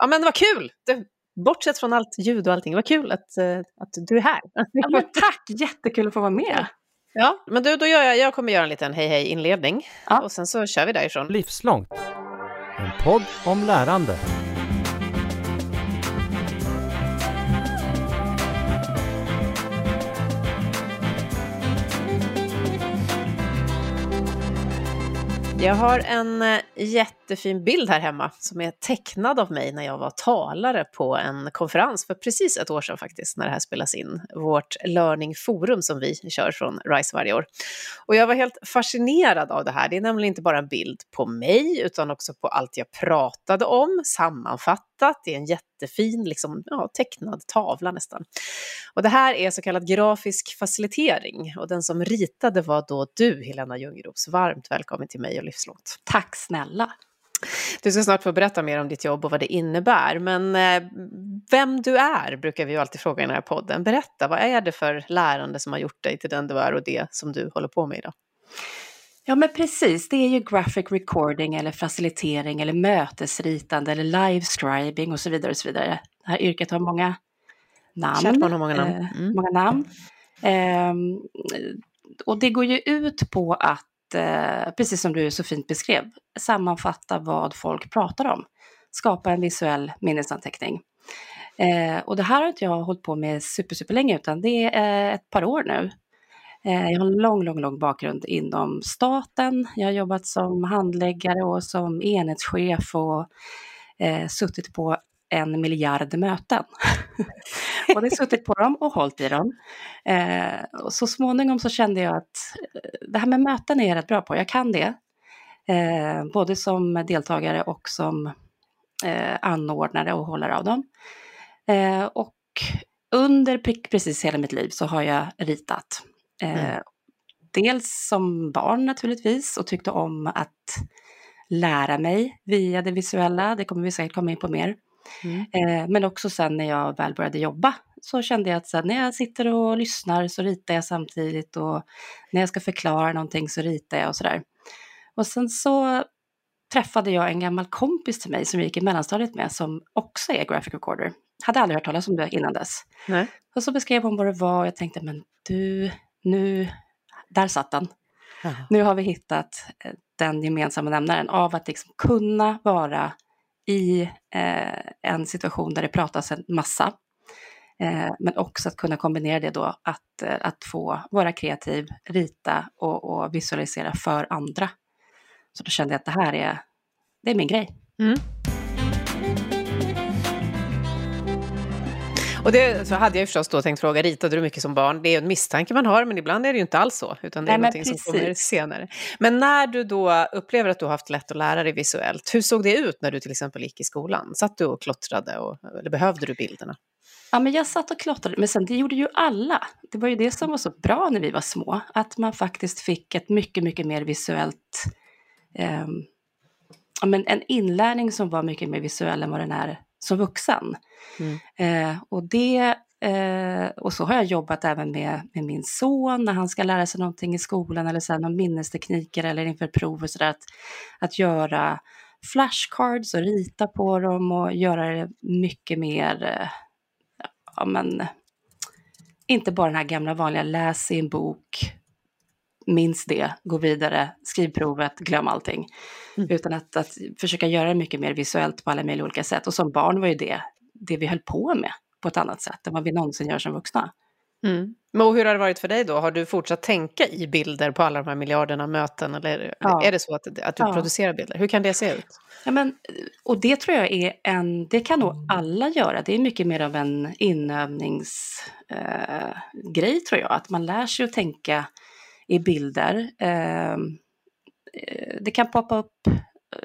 Ja men vad kul! Det, bortsett från allt ljud och allting, vad kul att, uh, att du är här. Ja, men tack, jättekul att få vara med. Ja, men du, då gör jag, jag kommer göra en liten hej hej inledning ja. och sen så kör vi därifrån. Livslångt, en podd om lärande. Jag har en eh, jättefin bild här hemma som är tecknad av mig när jag var talare på en konferens för precis ett år sedan faktiskt, när det här spelas in. Vårt Learning Forum som vi kör från RISE varje år. Och jag var helt fascinerad av det här. Det är nämligen inte bara en bild på mig, utan också på allt jag pratade om, sammanfattat. Det är en jättefin, liksom, ja, tecknad tavla nästan. Och det här är så kallad grafisk facilitering. Och den som ritade var då du, Helena Ljungros. Varmt välkommen till mig och Livslångt. Tack snälla. Du ska snart få berätta mer om ditt jobb och vad det innebär. Men eh, vem du är brukar vi ju alltid fråga i den här podden. Berätta, vad är det för lärande som har gjort dig till den du är och det som du håller på med idag? Ja men precis, det är ju graphic recording eller facilitering eller mötesritande eller livescribing och så vidare. och så vidare. Det här yrket har många namn. Kärt har många namn. Eh, mm. många namn. Eh, och det går ju ut på att eh, precis som du så fint beskrev, sammanfatta vad folk pratar om. Skapa en visuell minnesanteckning. Eh, och det här har inte jag hållit på med super, super länge utan det är eh, ett par år nu. Eh, jag har en lång, lång, lång bakgrund inom staten. Jag har jobbat som handläggare och som enhetschef och eh, suttit på en miljard möten. och det suttit på dem och hållit i dem. Eh, och så småningom så kände jag att eh, det här med möten är jag rätt bra på, jag kan det. Eh, både som deltagare och som eh, anordnare och hållare av dem. Eh, och under precis hela mitt liv så har jag ritat. Eh, mm. Dels som barn naturligtvis och tyckte om att lära mig via det visuella, det kommer vi säkert komma in på mer. Mm. Eh, men också sen när jag väl började jobba så kände jag att så när jag sitter och lyssnar så ritar jag samtidigt och när jag ska förklara någonting så ritar jag och sådär. Och sen så träffade jag en gammal kompis till mig som jag gick i mellanstadiet med som också är graphic recorder. Hade aldrig hört talas om det innan dess. Nej. Och så beskrev hon vad det var och jag tänkte men du, nu, där satt den. Aha. Nu har vi hittat eh, den gemensamma nämnaren av att liksom kunna vara i eh, en situation där det pratas en massa. Eh, men också att kunna kombinera det då att, eh, att få vara kreativ, rita och, och, visualisera för andra. Så då kände jag att det här är, det är min grej. Mm. Och det så hade jag förstås då tänkt fråga, ritade du mycket som barn? Det är en misstanke man har, men ibland är det ju inte alls så, utan det är Nej, någonting som kommer senare. Men när du då upplever att du har haft lätt att lära dig visuellt, hur såg det ut när du till exempel gick i skolan? Satt du och klottrade, och, eller behövde du bilderna? Ja, men jag satt och klottrade, men sen det gjorde ju alla. Det var ju det som var så bra när vi var små, att man faktiskt fick ett mycket, mycket mer visuellt eh, ja, men en inlärning som var mycket mer visuell än vad den är som vuxen. Mm. Eh, och, det, eh, och så har jag jobbat även med, med min son när han ska lära sig någonting i skolan eller så här, någon minnestekniker eller inför prov och sådär. Att, att göra flashcards och rita på dem och göra det mycket mer, eh, ja men, inte bara den här gamla vanliga läs i en bok, minns det, gå vidare, skriv provet, glöm allting. Mm. Utan att, att försöka göra det mycket mer visuellt på alla möjliga olika sätt. Och som barn var ju det det vi höll på med på ett annat sätt än vad vi någonsin gör som vuxna. Mm. Men hur har det varit för dig då? Har du fortsatt tänka i bilder på alla de här miljarderna möten? Eller ja. är det så att, att du ja. producerar bilder? Hur kan det se ut? Ja, men, och det tror jag är en, det kan nog alla göra. Det är mycket mer av en inövningsgrej eh, tror jag. Att man lär sig att tänka i bilder. Ehm, eh, det kan poppa upp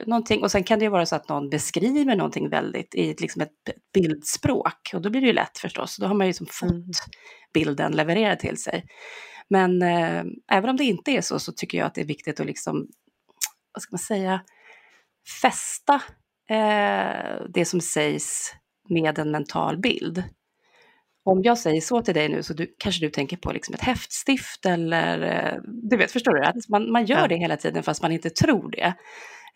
någonting och sen kan det ju vara så att någon beskriver någonting väldigt i liksom ett bildspråk och då blir det ju lätt förstås. Då har man ju liksom fått mm. bilden levererad till sig. Men eh, även om det inte är så så tycker jag att det är viktigt att liksom, vad ska man säga, fästa eh, det som sägs med en mental bild. Om jag säger så till dig nu så du, kanske du tänker på liksom ett häftstift eller, eh, du vet, förstår du? Att man, man gör det hela tiden fast man inte tror det.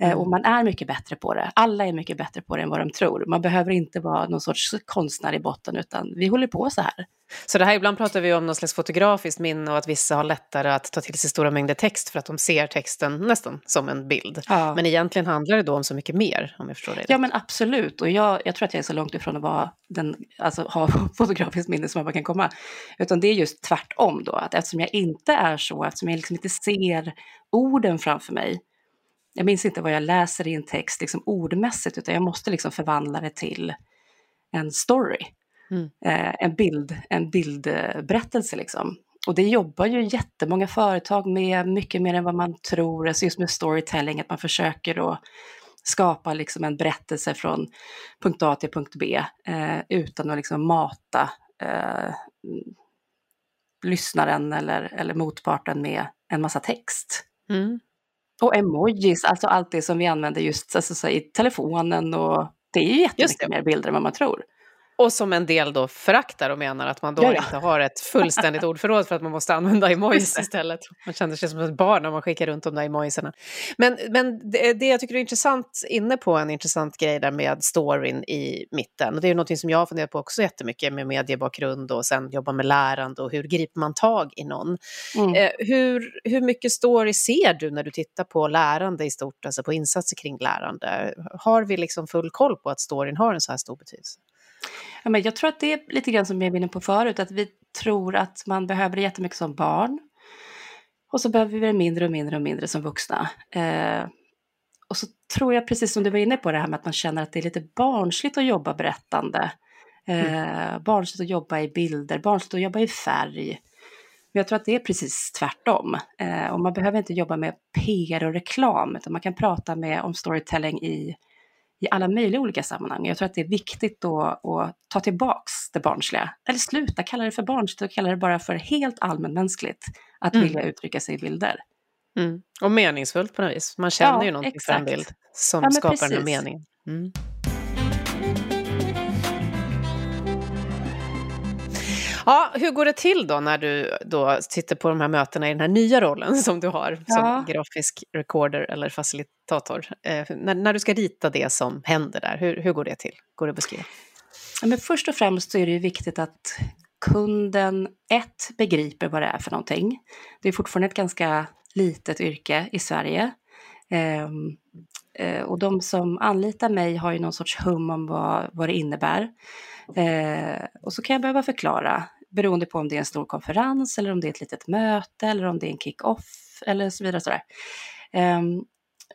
Mm. Och man är mycket bättre på det. Alla är mycket bättre på det än vad de tror. Man behöver inte vara någon sorts konstnär i botten, utan vi håller på så här. Så det här, ibland pratar vi om någon slags fotografiskt minne och att vissa har lättare att ta till sig stora mängder text för att de ser texten nästan som en bild. Ja. Men egentligen handlar det då om så mycket mer, om jag förstår det Ja, men absolut. Och jag, jag tror att jag är så långt ifrån att vara den, alltså, ha fotografiskt minne som man kan komma. Utan det är just tvärtom då, att eftersom jag inte är så, eftersom jag liksom inte ser orden framför mig, jag minns inte vad jag läser i en text liksom ordmässigt, utan jag måste liksom förvandla det till en story. Mm. Eh, en, bild, en bildberättelse liksom. Och det jobbar ju jättemånga företag med, mycket mer än vad man tror, alltså just med storytelling, att man försöker att skapa liksom en berättelse från punkt A till punkt B eh, utan att liksom mata eh, lyssnaren eller, eller motparten med en massa text. Mm. Och emojis, alltså allt det som vi använder just alltså, i telefonen och det är ju jättemycket mer bilder än vad man tror. Och som en del då föraktar och menar att man då Jaja. inte har ett fullständigt ordförråd för att man måste använda emojis istället. Man känner sig som ett barn när man skickar runt de där emojisarna. Men, men det, det jag tycker är intressant, inne på en intressant grej där med storyn i mitten. Och det är något som jag har funderat på också jättemycket med mediebakgrund och sen jobba med lärande och hur griper man tag i någon. Mm. Eh, hur, hur mycket story ser du när du tittar på lärande i stort, alltså på insatser kring lärande? Har vi liksom full koll på att storyn har en så här stor betydelse? Ja, men jag tror att det är lite grann som jag var inne på förut, att vi tror att man behöver det jättemycket som barn. Och så behöver vi det mindre och mindre och mindre som vuxna. Eh, och så tror jag, precis som du var inne på, det här med att man känner att det är lite barnsligt att jobba berättande. Eh, mm. Barnsligt att jobba i bilder, barnsligt att jobba i färg. Men jag tror att det är precis tvärtom. Eh, och man behöver inte jobba med PR och reklam, utan man kan prata med, om storytelling i i alla möjliga olika sammanhang. Jag tror att det är viktigt då att ta tillbaks det barnsliga. Eller sluta kalla det för barnsligt och kalla det bara för helt allmänmänskligt att mm. vilja uttrycka sig i bilder. Mm. Och meningsfullt på något vis. Man känner ja, ju någonting exakt. för en bild som ja, skapar precis. den meningen. Mm. Ja, hur går det till då när du då sitter på de här mötena i den här nya rollen som du har som ja. grafisk recorder eller facilitator? Eh, när, när, du ska rita det som händer där, hur, hur går det till? Går det att beskriva? Ja, men först och främst så är det ju viktigt att kunden ett begriper vad det är för någonting. Det är fortfarande ett ganska litet yrke i Sverige. Um, uh, och de som anlitar mig har ju någon sorts hum om vad, vad det innebär. Uh, och så kan jag behöva förklara beroende på om det är en stor konferens eller om det är ett litet möte eller om det är en kick-off eller så vidare. Sådär. Um,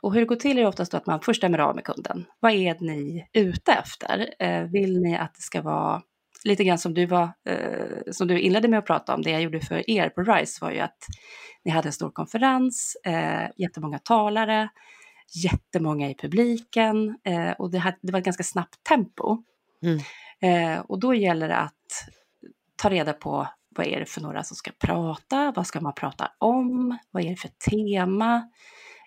och hur det går till är oftast att man först stämmer av med kunden. Vad är ni ute efter? Uh, vill ni att det ska vara lite grann som du, var, uh, som du inledde med att prata om, det jag gjorde för er på RISE var ju att ni hade en stor konferens, uh, jättemånga talare, jättemånga i publiken uh, och det, hade, det var ett ganska snabbt tempo. Mm. och då gäller det att ta reda på vad är det för några som ska prata, vad ska man prata om, vad är det för tema,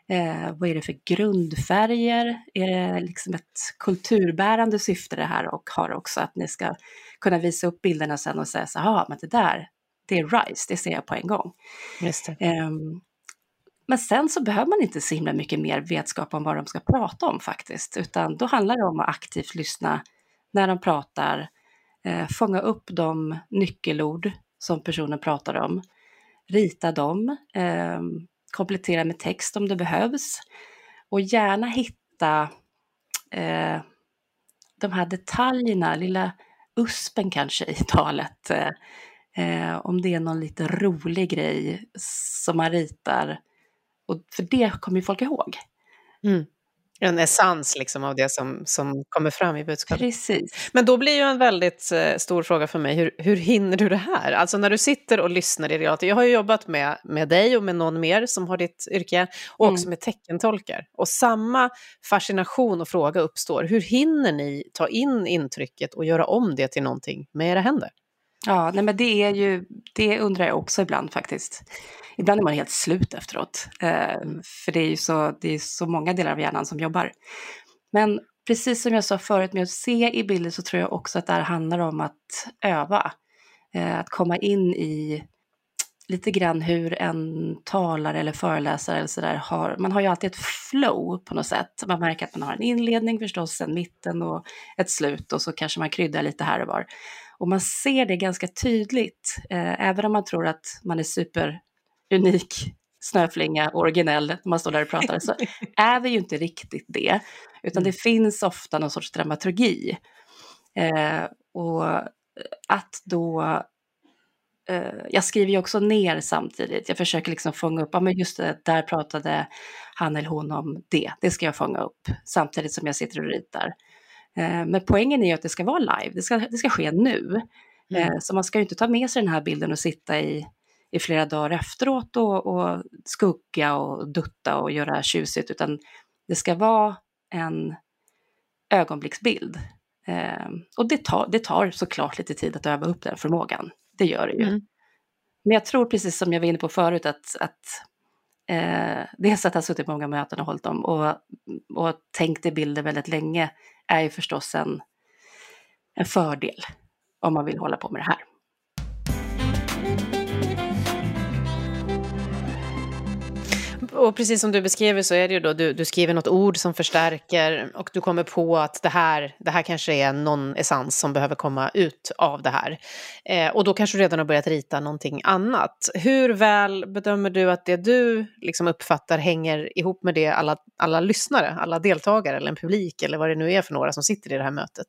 eh, vad är det för grundfärger, är det liksom ett kulturbärande syfte det här och har också att ni ska kunna visa upp bilderna sen och säga så här, men det där, det är RISE, det ser jag på en gång. Eh, men sen så behöver man inte så himla mycket mer vetskap om vad de ska prata om faktiskt, utan då handlar det om att aktivt lyssna när de pratar, eh, fånga upp de nyckelord som personen pratar om, rita dem, eh, komplettera med text om det behövs och gärna hitta eh, de här detaljerna, lilla uspen kanske i talet. Eh, eh om det är någon lite rolig grej som man ritar. Och för det kommer ju folk ihåg. Mm. En essens liksom av det som, som kommer fram i budskapet. Precis. Men då blir ju en väldigt eh, stor fråga för mig, hur, hur hinner du det här? Alltså när du sitter och lyssnar i realtid. Jag har ju jobbat med, med dig och med någon mer som har ditt yrke och mm. också med teckentolkar. Och samma fascination och fråga uppstår. Hur hinner ni ta in intrycket och göra om det till någonting med era händer? Ja, nej men det är ju, det undrar jag också ibland faktiskt ibland är man helt slut efteråt. Ehm, för det är ju så, det är så många delar av hjärnan som jobbar. Men precis som jag sa förut med att se i bilder så tror jag också att det här handlar om att öva. Ehm, att komma in i, lite grann hur en talare eller föreläsare eller sådär har, man har ju alltid ett flow på något sätt. Man märker att man har en inledning förstås, en mitten och ett slut och så kanske man kryddar lite här och var. Och man ser det ganska tydligt, eh, även om man tror att man är superunik, snöflinga originell när man står där och pratar, så är vi ju inte riktigt det. Utan det mm. finns ofta någon sorts dramaturgi. Eh, och att då jag skriver ju också ner samtidigt. Jag försöker liksom fånga upp, ja men just det, där pratade han eller hon om det. Det ska jag fånga upp samtidigt som jag sitter och ritar. Eh, men poängen är ju att det ska vara live, det ska, det ska ske nu. Mm. Eh, så man ska ju inte ta med sig den här bilden och sitta i, i flera dagar efteråt och, och skugga och dutta och göra tjusigt, utan det ska vara en ögonblicksbild. Eh, och det tar, det tar såklart lite tid att öva upp den förmågan. Det gör det ju. Mm. Men jag tror precis som jag var inne på förut att, att eh, dels att jag har suttit på många möten och hållit dem och, och tänkt i bilder väldigt länge är ju förstås en, en fördel om man vill hålla på med det här. Och precis som du beskriver så är det ju då, du, du skriver något ord som förstärker och du kommer på att det här, det här kanske är någon essens som behöver komma ut av det här. Eh, och då kanske du redan har börjat rita någonting annat. Hur väl bedömer du att det du liksom uppfattar hänger ihop med det alla, alla lyssnare, alla deltagare eller en publik eller vad det nu är för några som sitter i det här mötet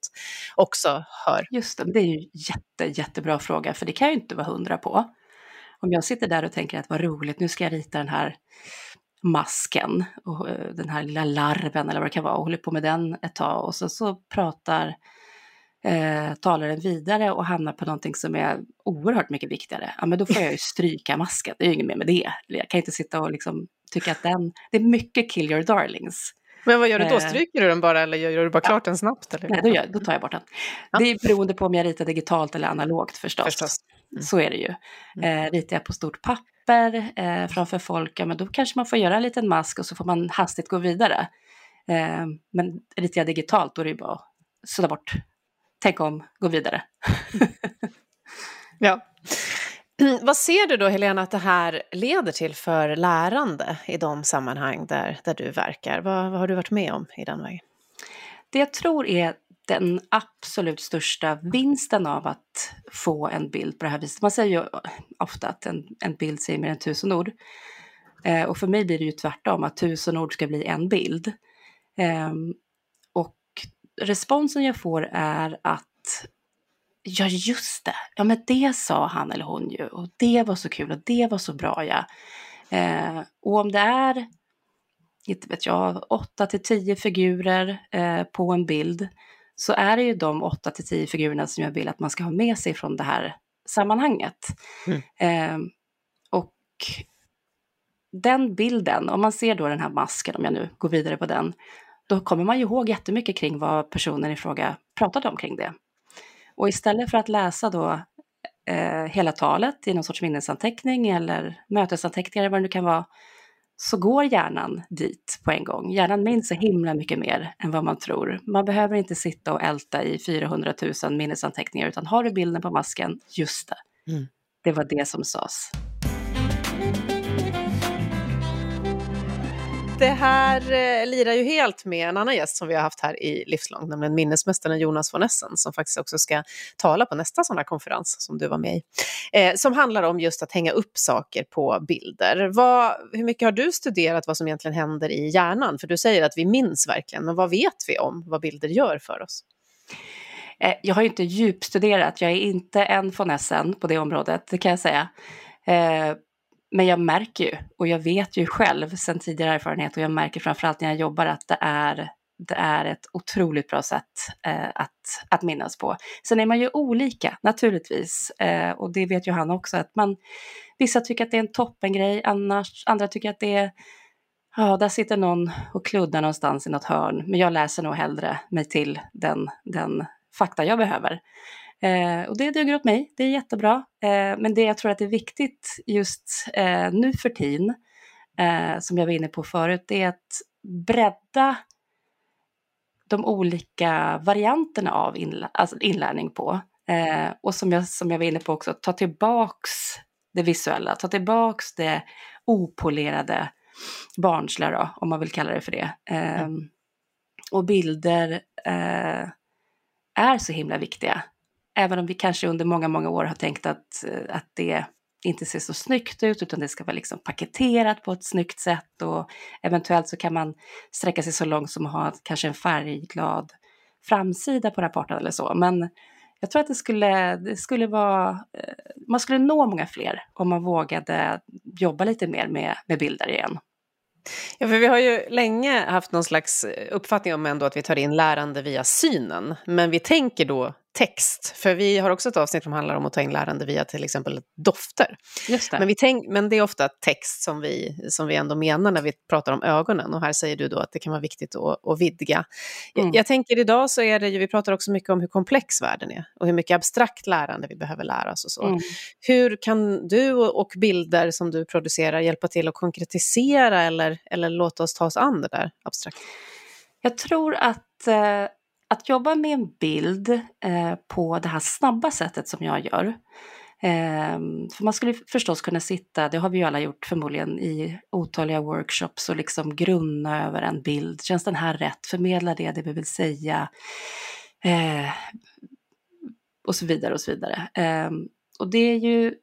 också hör? Just det, det är ju jätte, jättebra fråga för det kan jag ju inte vara hundra på. Om jag sitter där och tänker att vad roligt, nu ska jag rita den här masken och eh, den här lilla larven eller vad det kan vara och håller på med den ett tag och så, så pratar eh, talaren vidare och hamnar på någonting som är oerhört mycket viktigare. Ja, men då får jag ju stryka masken, det är ju inget mer med det. Jag kan inte sitta och liksom tycka att den, det är mycket kill your darlings. Men vad gör du då? Eh. Stryker du den bara eller gör du bara klart ja. den snabbt? Eller? Nej, då, gör, då tar jag bort den. Ja. Det är beroende på om jag ritar digitalt eller analogt förstås. förstås. Mm. Så är det ju. Mm. Eh, ritar jag på stort papper eh, framför folk, ja, men då kanske man får göra en liten mask och så får man hastigt gå vidare. Eh, men ritar jag digitalt då är det ju bara att sudda bort, tänk om, gå vidare. ja. Vad ser du då, Helena, att det här leder till för lärande i de sammanhang där, där du verkar? Vad, vad har du varit med om i den vägen? Det jag tror är den absolut största vinsten av att få en bild på det här viset. Man säger ju ofta att en, en bild säger mer än tusen ord. Eh, och för mig blir det ju tvärtom, att tusen ord ska bli en bild. Eh, och responsen jag får är att ja just det, ja men det sa han eller hon ju och det var så kul och det var så bra ja. Eh, och om det är, inte vet jag, 8 till 10 figurer eh, på en bild så är det ju de 8 till 10 figurerna som jag vill att man ska ha med sig från det här sammanhanget. Mm. Eh, och den bilden, om man ser då den här masken, om jag nu går vidare på den, då kommer man ju ihåg jättemycket kring vad personen i fråga pratade om kring det. Och istället för att läsa då eh, hela talet i någon sorts minnesanteckning eller mötesanteckningar eller vad det nu kan vara, så går hjärnan dit på en gång. Hjärnan minns så himla mycket mer än vad man tror. Man behöver inte sitta och älta i 400 000 minnesanteckningar, utan har du bilden på masken, just det, mm. det var det som sades. Det här eh, lirar ju helt med en annan gäst som vi har haft här i Livslångt, nämligen minnesmästaren Jonas von Essen, som faktiskt också ska tala på nästa sån här konferens som du var med i, eh, som handlar om just att hänga upp saker på bilder. Vad, hur mycket har du studerat vad som egentligen händer i hjärnan? För du säger att vi minns verkligen, men vad vet vi om vad bilder gör för oss? Eh, jag har ju inte djupstuderat, jag är inte en von Essen på det området, det kan jag säga. Eh, men jag märker ju, och jag vet ju själv sedan tidigare erfarenhet, och jag märker framförallt när jag jobbar att det är, det är ett otroligt bra sätt eh, att, att minnas på. Sen är man ju olika naturligtvis, eh, och det vet ju han också, att man, vissa tycker att det är en toppengrej, annars, andra tycker att det är Ja, där sitter någon och kluddar någonstans i något hörn, men jag läser nog hellre mig till den, den fakta jag behöver. Eh, och det duger åt mig, det är jättebra. Eh, men det jag tror att är viktigt just eh, nu för tiden, eh, som jag var inne på förut, det är att bredda de olika varianterna av inlär alltså inlärning på. Eh, och som jag, som jag var inne på också, ta tillbaks det visuella, ta tillbaks det opolerade barnsliga då, om man vill kalla det för det. Mm. Och bilder eh, är så himla viktiga. Även om vi kanske under många, många år har tänkt att, eh, att det inte ser så snyggt ut utan det ska vara liksom paketerat på ett snyggt sätt och eventuellt så kan man sträcka sig så långt som att ha kanske en färgglad framsida på rapporten eller så. Men jag tror att det skulle, det skulle vara, eh, man skulle nå många fler om man vågade jobba lite mer med, med bilder igen. Ja, för vi har ju länge haft någon slags uppfattning om ändå att vi tar in lärande via synen. Men vi tänker då text. För vi har också ett avsnitt som handlar om att ta in lärande via till exempel dofter. Det. Men, vi tänk, men det är ofta text som vi, som vi ändå menar när vi pratar om ögonen. Och här säger du då att det kan vara viktigt att, att vidga. Mm. Jag, jag, tänker idag så är det ju, vi pratar också mycket om hur komplex världen är och hur mycket abstrakt lärande vi behöver lära oss och så. Mm. Hur kan du och bilder som du producerar hjälpa till att konkretisera eller, eller låta oss ta oss an det där abstrakt? Jag tror att eh att jobba med en bild eh, på det här snabba sättet som jag gör. Eh, för man skulle förstås kunna sitta, det har vi ju alla gjort förmodligen, i otaliga workshops och liksom grunna över en bild. Känns den här rätt? Förmedlar det det vi vill säga? Eh, och så vidare och så vidare. Ehm, och det är ju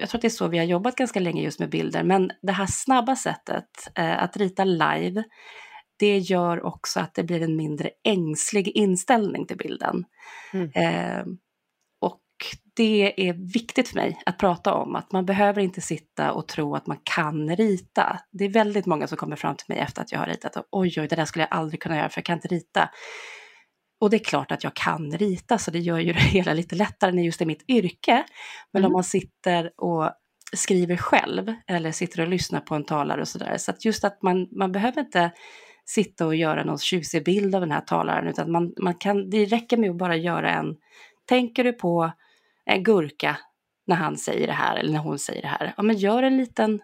jag tror att det är så vi har jobbat ganska länge just med bilder, men det här snabba sättet eh, att rita live det gör också att det blir en mindre ängslig inställning till bilden. Mm. Eh, och det är viktigt för mig att prata om, att man behöver inte sitta och tro att man kan rita. Det är väldigt många som kommer fram till mig efter att jag har ritat och oj, oj, det där skulle jag aldrig kunna göra för jag kan inte rita. Och det är klart att jag kan rita, så det gör ju det hela lite lättare när just det är mitt yrke. Men mm. om man sitter och skriver själv eller sitter och lyssnar på en talare och sådär, så att just att man, man behöver inte sitta och göra någon tjusig bild av den här talaren, utan man, man kan, det räcker med att bara göra en, tänker du på en gurka när han säger det här eller när hon säger det här, ja men gör en liten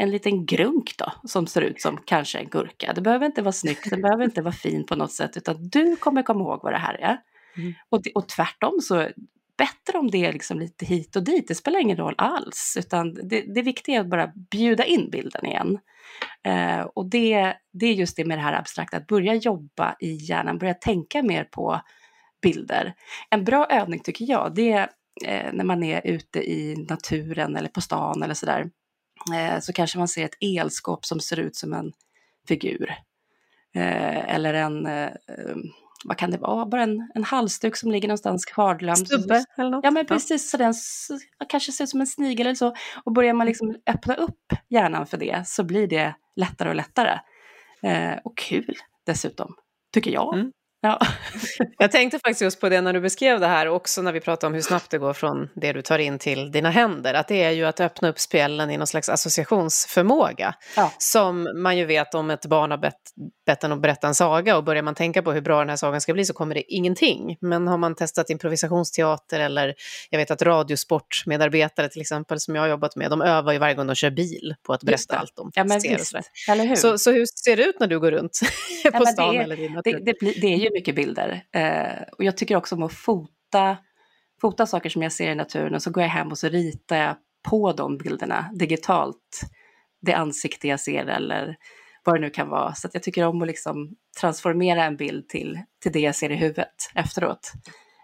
en liten grunk då, som ser ut som kanske en gurka. Det behöver inte vara snyggt, det behöver inte vara fint på något sätt, utan du kommer komma ihåg vad det här är. Mm. Och, och tvärtom så bättre om det är liksom lite hit och dit, det spelar ingen roll alls, utan det, det viktiga är att bara bjuda in bilden igen. Eh, och det, det är just det med det här abstrakta, att börja jobba i hjärnan, börja tänka mer på bilder. En bra övning tycker jag, det är eh, när man är ute i naturen eller på stan eller sådär, eh, så kanske man ser ett elskåp som ser ut som en figur. Eh, eller en eh, vad kan det vara, bara en, en halsduk som ligger någonstans kvarglömd. Stubbe eller något? Ja men precis, så den kanske ser ut som en snigel eller så. Och börjar man liksom öppna upp hjärnan för det så blir det lättare och lättare. Eh, och kul dessutom, tycker jag. Mm. Ja. Jag tänkte faktiskt just på det när du beskrev det här, också när vi pratade om hur snabbt det går från det du tar in till dina händer, att det är ju att öppna upp spelen i någon slags associationsförmåga. Ja. Som man ju vet om ett barn har bett, bett en att berätta en saga och börjar man tänka på hur bra den här sagan ska bli så kommer det ingenting. Men har man testat improvisationsteater eller jag vet att radiosportmedarbetare till exempel som jag har jobbat med, de övar ju varje gång de kör bil på att berätta allt de ja, ser. Visst. Eller hur? Så, så hur ser det ut när du går runt på ja, stan det är, eller det, det, det är ju mycket bilder. Eh, och jag tycker också om att fota, fota saker som jag ser i naturen och så går jag hem och så ritar jag på de bilderna digitalt. Det ansikte jag ser eller vad det nu kan vara. Så jag tycker om att liksom transformera en bild till, till det jag ser i huvudet efteråt.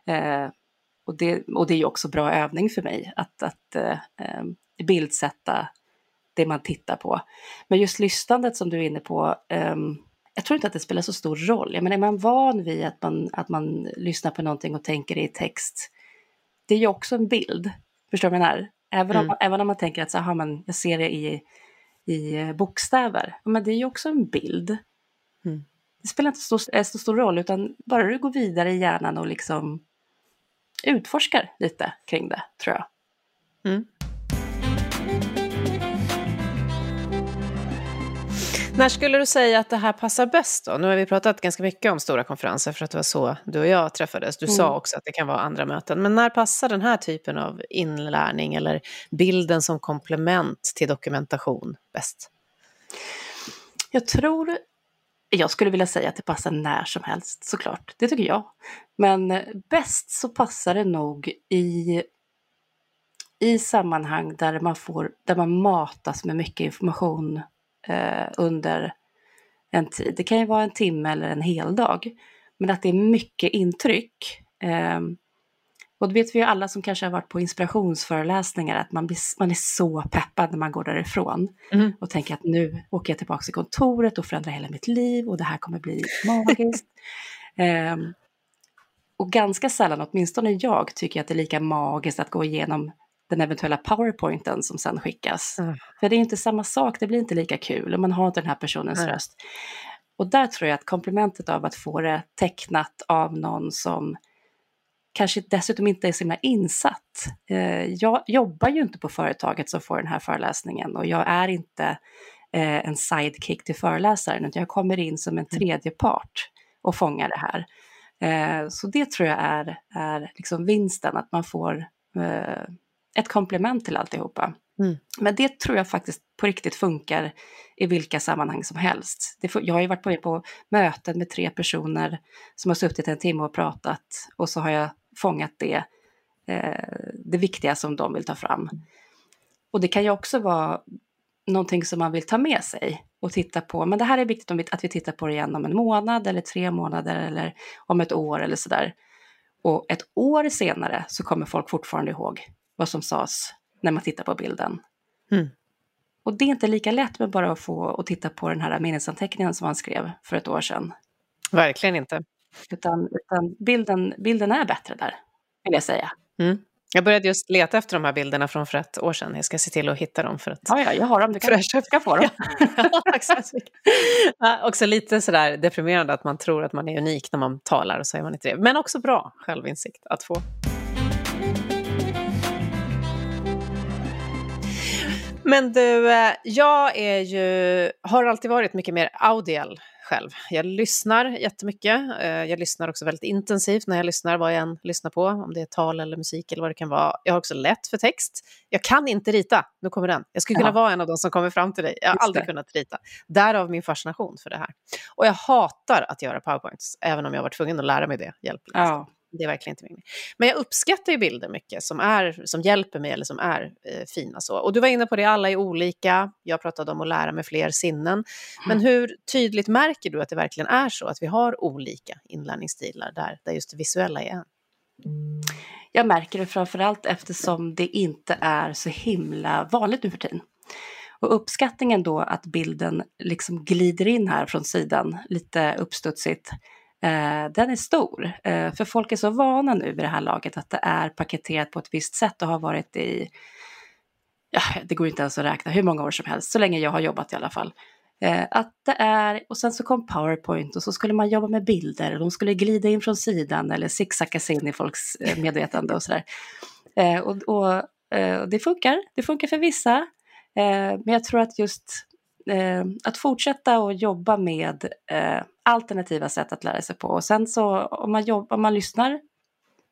Eh, och, det, och det är ju också bra övning för mig att, att eh, eh bildsätta det man tittar på. Men just lyssnandet som du är inne på, um, jag tror inte att det spelar så stor roll. Jag menar, är man van vid att man, att man lyssnar på någonting och tänker i text, det är ju också en bild. Förstår du vad jag menar? Även, mm. om, även om man tänker att så, aha, man, jag ser det i, i eh, bokstäver, men det är ju också en bild. Mm. Det spelar inte så, så stor roll, utan bara du går vidare i hjärnan och liksom utforskar lite kring det, tror jag. Mm. När skulle du säga att det här passar bäst då? Nu har vi pratat ganska mycket om stora konferenser för att det var så du och jag träffades. Du mm. sa också att det kan vara andra möten. Men när passar den här typen av inlärning eller bilden som komplement till dokumentation bäst? Jag tror, jag skulle vilja säga att det passar när som helst såklart. Det tycker jag. Men bäst så passar det nog i i sammanhang där man, får, där man matas med mycket information eh, under en tid. Det kan ju vara en timme eller en hel dag. Men att det är mycket intryck. Eh, och det vet vi ju alla som kanske har varit på inspirationsföreläsningar att man, blir, man är så peppad när man går därifrån mm. och tänker att nu åker jag tillbaka till kontoret och förändrar hela mitt liv och det här kommer bli magiskt. eh, och ganska sällan, åtminstone jag, tycker att det är lika magiskt att gå igenom den eventuella powerpointen som sen skickas. Mm. För det är inte samma sak, det blir inte lika kul och man har inte den här personens mm. röst. Och där tror jag att komplementet av att få det tecknat av någon som kanske dessutom inte är så himla insatt. Eh, jag jobbar ju inte på företaget som får den här föreläsningen och jag är inte eh, en sidekick till föreläsaren utan jag kommer in som en mm. tredje part och fångar det här. Eh, så det tror jag är, är liksom vinsten, att man får ett komplement till alltihopa. Mm. Men det tror jag faktiskt på riktigt funkar i vilka sammanhang som helst. Det, jag har ju varit med på möten med tre personer som har suttit en timme och pratat och så har jag fångat det, eh, det viktiga som de vill ta fram. Och det kan ju också vara någonting som man vill ta med sig och titta på. Men det här är viktigt att vi tittar på det igen om en månad eller tre månader eller om ett år eller sådär. Och ett år senare så kommer folk fortfarande ihåg vad som sades när man tittar på bilden. Mm. Och det är inte lika lätt med bara att få och titta på den här minnesanteckningen som han skrev för ett år sedan. Verkligen inte. Utan, utan bilden, bilden är bättre där, vill jag säga. Mm. Jag började just leta efter de här bilderna från för ett år sedan. Jag ska se till att hitta dem för att... Ja, ja jag har dem. Du kan försöka få dem. ja, också lite sådär deprimerande att man tror att man är unik när man talar och så är man inte det. Men också bra självinsikt att få. Men du, eh, jag är ju, har alltid varit mycket mer audial själv. Jag lyssnar jättemycket. Eh, jag lyssnar också väldigt intensivt när jag lyssnar, vad jag än lyssnar på, om det är tal eller musik eller vad det kan vara. Jag har också lätt för text. Jag kan inte rita, nu kommer den. Jag skulle kunna vara en av de som kommer fram till dig. Jag har aldrig kunnat rita. Därav min fascination för det här. Och jag hatar att göra powerpoints, även om jag var tvungen att lära mig det hjälpligt. Ja. Det är verkligen inte min Men jag uppskattar ju bilder mycket som, är, som hjälper mig eller som är eh, fina. Så. Och du var inne på det, alla är olika. Jag pratade om att lära mig fler sinnen. Men mm. hur tydligt märker du att det verkligen är så att vi har olika inlärningsstilar där, där just det visuella är en? Jag märker det framförallt eftersom det inte är så himla vanligt nu för tiden. Och uppskattningen då att bilden liksom glider in här från sidan, lite uppstudsigt, eh, den är stor. Eh, för folk är så vana nu vid det här laget att det är paketerat på ett visst sätt och har varit i, ja, det går inte ens att räkna hur många år som helst, så länge jag har jobbat i alla fall. Eh, att det är, och sen så kom Powerpoint och så skulle man jobba med bilder och de skulle glida in från sidan eller zigzackas in i folks eh, medvetande och sådär. Eh, och, och, eh, det funkar, det funkar för vissa. Eh, men jag tror att just eh, att fortsätta att jobba med eh, alternativa sätt att lära sig på. Och sen så om man, jobbar, om man lyssnar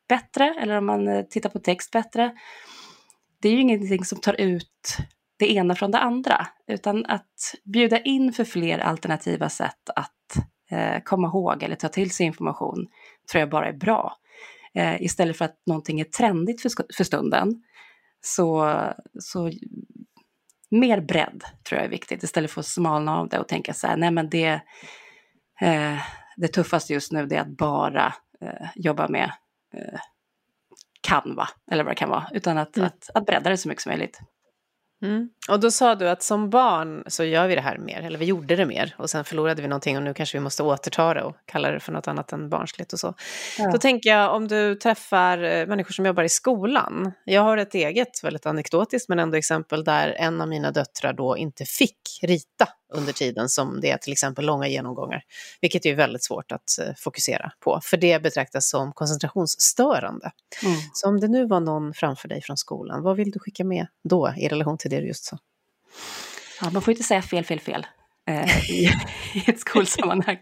bättre eller om man eh, tittar på text bättre, det är ju ingenting som tar ut det ena från det andra, utan att bjuda in för fler alternativa sätt att eh, komma ihåg eller ta till sig information tror jag bara är bra. Eh, istället för att någonting är trendigt för, för stunden så, så mer bredd tror jag är viktigt istället för att smalna av det och tänka så här, nej men det, eh, det tuffaste just nu är att bara eh, jobba med eh, Canva eller vad det kan vara, utan att, mm. att, att bredda det så mycket som möjligt. Mm. Och då sa du att som barn så gör vi det här mer, eller vi gjorde det mer och sen förlorade vi någonting och nu kanske vi måste återta det och kalla det för något annat än barnsligt och så. Ja. Då tänker jag om du träffar eh, människor som jobbar i skolan. Jag har ett eget, väldigt anekdotiskt men ändå exempel där en av mina döttrar då inte fick rita under tiden som det är till exempel långa genomgångar, vilket är väldigt svårt att eh, fokusera på, för det betraktas som koncentrationsstörande. Mm. Så om det nu var någon framför dig från skolan, vad vill du skicka med då i relation till det du just sa? Ja, man får inte säga fel, fel, fel eh, i, i ett skolsammanhang.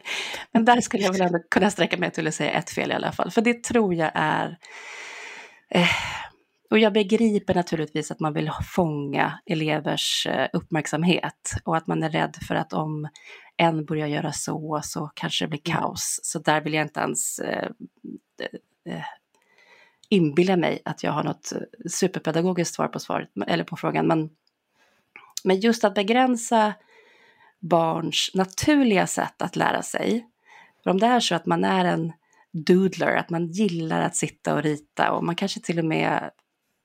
Men där skulle jag väl ändå kunna sträcka mig till att säga ett fel i alla fall, för det tror jag är eh, och jag begriper naturligtvis att man vill fånga elevers eh, uppmärksamhet och att man är rädd för att om en börjar göra så, så kanske det blir mm. kaos. Så där vill jag inte ens eh, eh, inbilla mig att jag har något superpedagogiskt svar på svaret, eller på frågan, men, men just att begränsa barns naturliga sätt att lära sig. För om det är så att man är en doodler, att man gillar att sitta och rita och man kanske till och med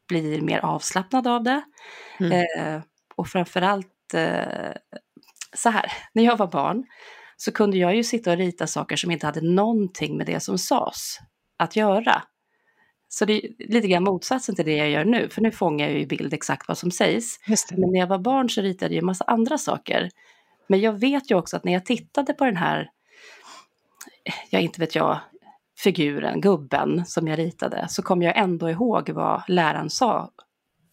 blir mer avslappnad av det. Mm. Eh, och framförallt eh, så här, när jag var barn så kunde jag ju sitta och rita saker som inte hade någonting med det som sades att göra. Så det är lite grann motsatsen till det jag gör nu, för nu fångar jag ju i bild exakt vad som sägs. Men när jag var barn så ritade jag ju en massa andra saker. Men jag vet ju också att när jag tittade på den här, ja inte vet jag, figuren, gubben som jag ritade, så kom jag ändå ihåg vad läraren sa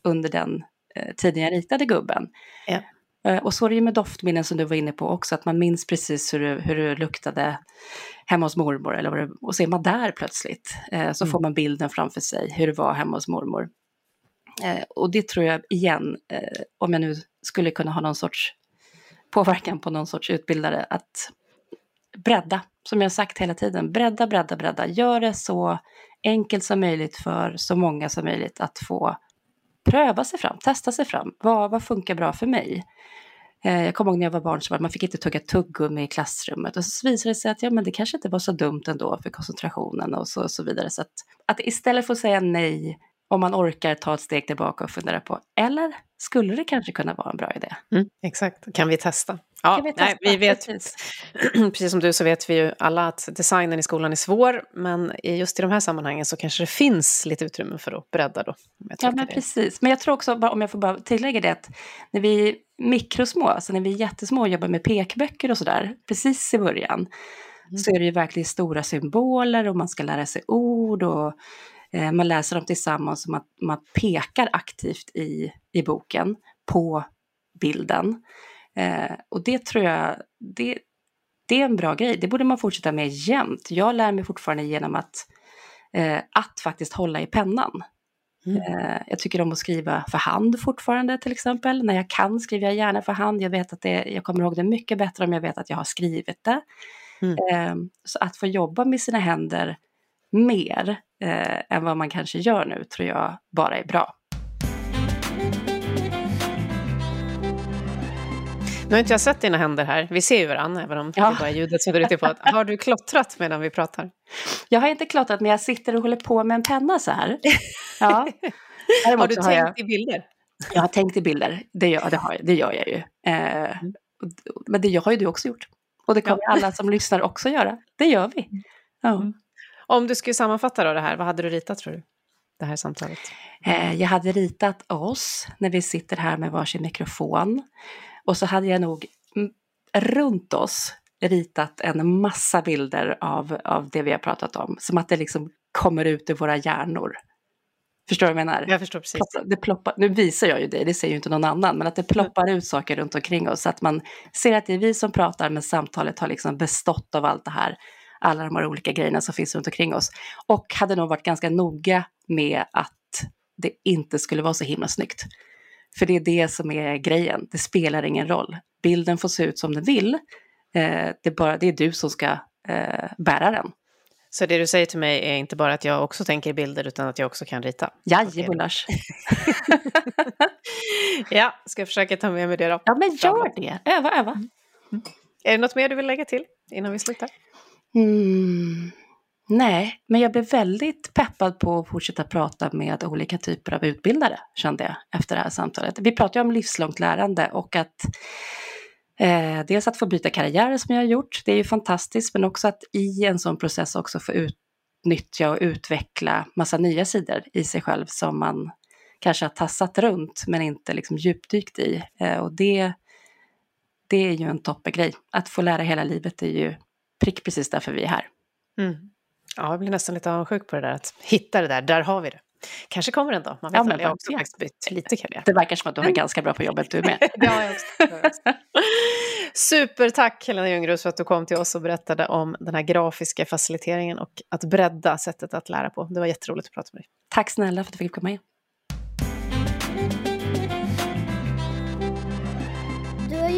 under den eh, tiden jag ritade gubben. Ja. Eh, och så är det ju med doftminnen som du var inne på också, att man minns precis hur det, hur det luktade hemma hos mormor, eller vad det, och så är man där plötsligt. Eh, så mm. får man bilden framför sig, hur det var hemma hos mormor. Eh, och det tror jag igen, om jag nu skulle kunna ha någon sorts påverkan på någon sorts utbildare, att bredda, som jag sagt hela tiden, bredda, bredda, bredda. Gör det så enkelt som möjligt för så många som möjligt att få pröva sig fram, testa sig fram. Vad, vad funkar bra för mig? Eh, jag kommer ihåg när jag var barn så var man fick inte tugga tuggummi i klassrummet och så visade det sig att ja, men det kanske inte var så dumt ändå för koncentrationen och så, och så vidare. Så att, att istället för att säga nej, om man orkar ta ett steg tillbaka och fundera på, eller skulle det kanske kunna vara en bra idé? Mm, exakt, kan vi testa? Ja, vi, nej, vi vet, precis. precis som du så vet vi ju alla att designen i skolan är svår, men just i de här sammanhangen så kanske det finns lite utrymme för att bredda då. Ja, men precis. Men jag tror också, om jag får bara tillägga det, att när vi är mikrosmå, alltså när vi är jättesmå och jobbar med pekböcker och sådär, precis i början, mm. så är det ju verkligen stora symboler och man ska lära sig ord och man läser dem tillsammans och man, man pekar aktivt i, i boken på bilden. Eh, och det tror jag, det, det är en bra grej. Det borde man fortsätta med jämt. Jag lär mig fortfarande genom att, eh, att faktiskt hålla i pennan. Mm. Eh, jag tycker om att skriva för hand fortfarande till exempel. När jag kan skriver jag gärna för hand. Jag vet att det, jag kommer ihåg det mycket bättre om jag vet att jag har skrivit det. Mm. Eh, så att få jobba med sina händer mer eh, än vad man kanske gör nu tror jag bara är bra. Nu har inte jag sett dina händer här. Vi ser ju varandra, även om ja. det bara är ljudet som går ut på. Har du klottrat medan vi pratar? Jag har inte klottrat, men jag sitter och håller på med en penna så här. Ja. har du tänkt har jag... i bilder? Jag har tänkt i bilder, det gör, det har, det gör jag ju. Eh, mm. men det har ju du också gjort. Och det kommer ja. alla som lyssnar också göra. Det gör vi. Ja. Mm. Om du skulle sammanfatta då det här, vad hade du ritat tror du? Det här samtalet. Eh, jag hade ritat oss när vi sitter här med varsin mikrofon. Och så hade jag nog runt oss ritat en massa bilder av, av det vi har pratat om. Som att det liksom kommer ut ur våra hjärnor. Förstår du vad jag menar? Jag förstår precis. Det ploppar, nu visar jag ju det, det ser ju inte någon annan, men att det ploppar ut saker runt omkring oss. Så att man ser att det är vi som pratar, men samtalet har liksom bestått av allt det här. Alla de här olika grejerna som finns runt omkring oss. Och hade nog varit ganska noga med att det inte skulle vara så himla snyggt. För det är det som är grejen, det spelar ingen roll. Bilden får se ut som den vill, eh, det, är bara, det är du som ska eh, bära den. Så det du säger till mig är inte bara att jag också tänker bilder utan att jag också kan rita? Jajebulars! ja, ska jag försöka ta med mig det då. Ja, men gör det! Öva, öva! Mm. Är det något mer du vill lägga till innan vi slutar? Mm. Nej, men jag blev väldigt peppad på att fortsätta prata med olika typer av utbildare, kände jag efter det här samtalet. Vi pratar ju om livslångt lärande och att eh, dels att få byta karriär som jag har gjort, det är ju fantastiskt, men också att i en sån process också få utnyttja och utveckla massa nya sidor i sig själv som man kanske har tassat runt men inte liksom djupdykt i. Eh, och det, det är ju en toppegrej. Att få lära hela livet är ju prick precis därför vi är här. Mm. Ja, jag blir nästan lite avundsjuk på det där, att hitta det där, där har vi det. Kanske kommer en dag, man vet ja, aldrig. Jag har också faktiskt bytt lite karriär. Det verkar som att du har ganska bra på jobbet du med. det har jag också. Supertack Helena Ljungros för att du kom till oss och berättade om den här grafiska faciliteringen och att bredda sättet att lära på. Det var jätteroligt att prata med dig. Tack snälla för att du fick komma in.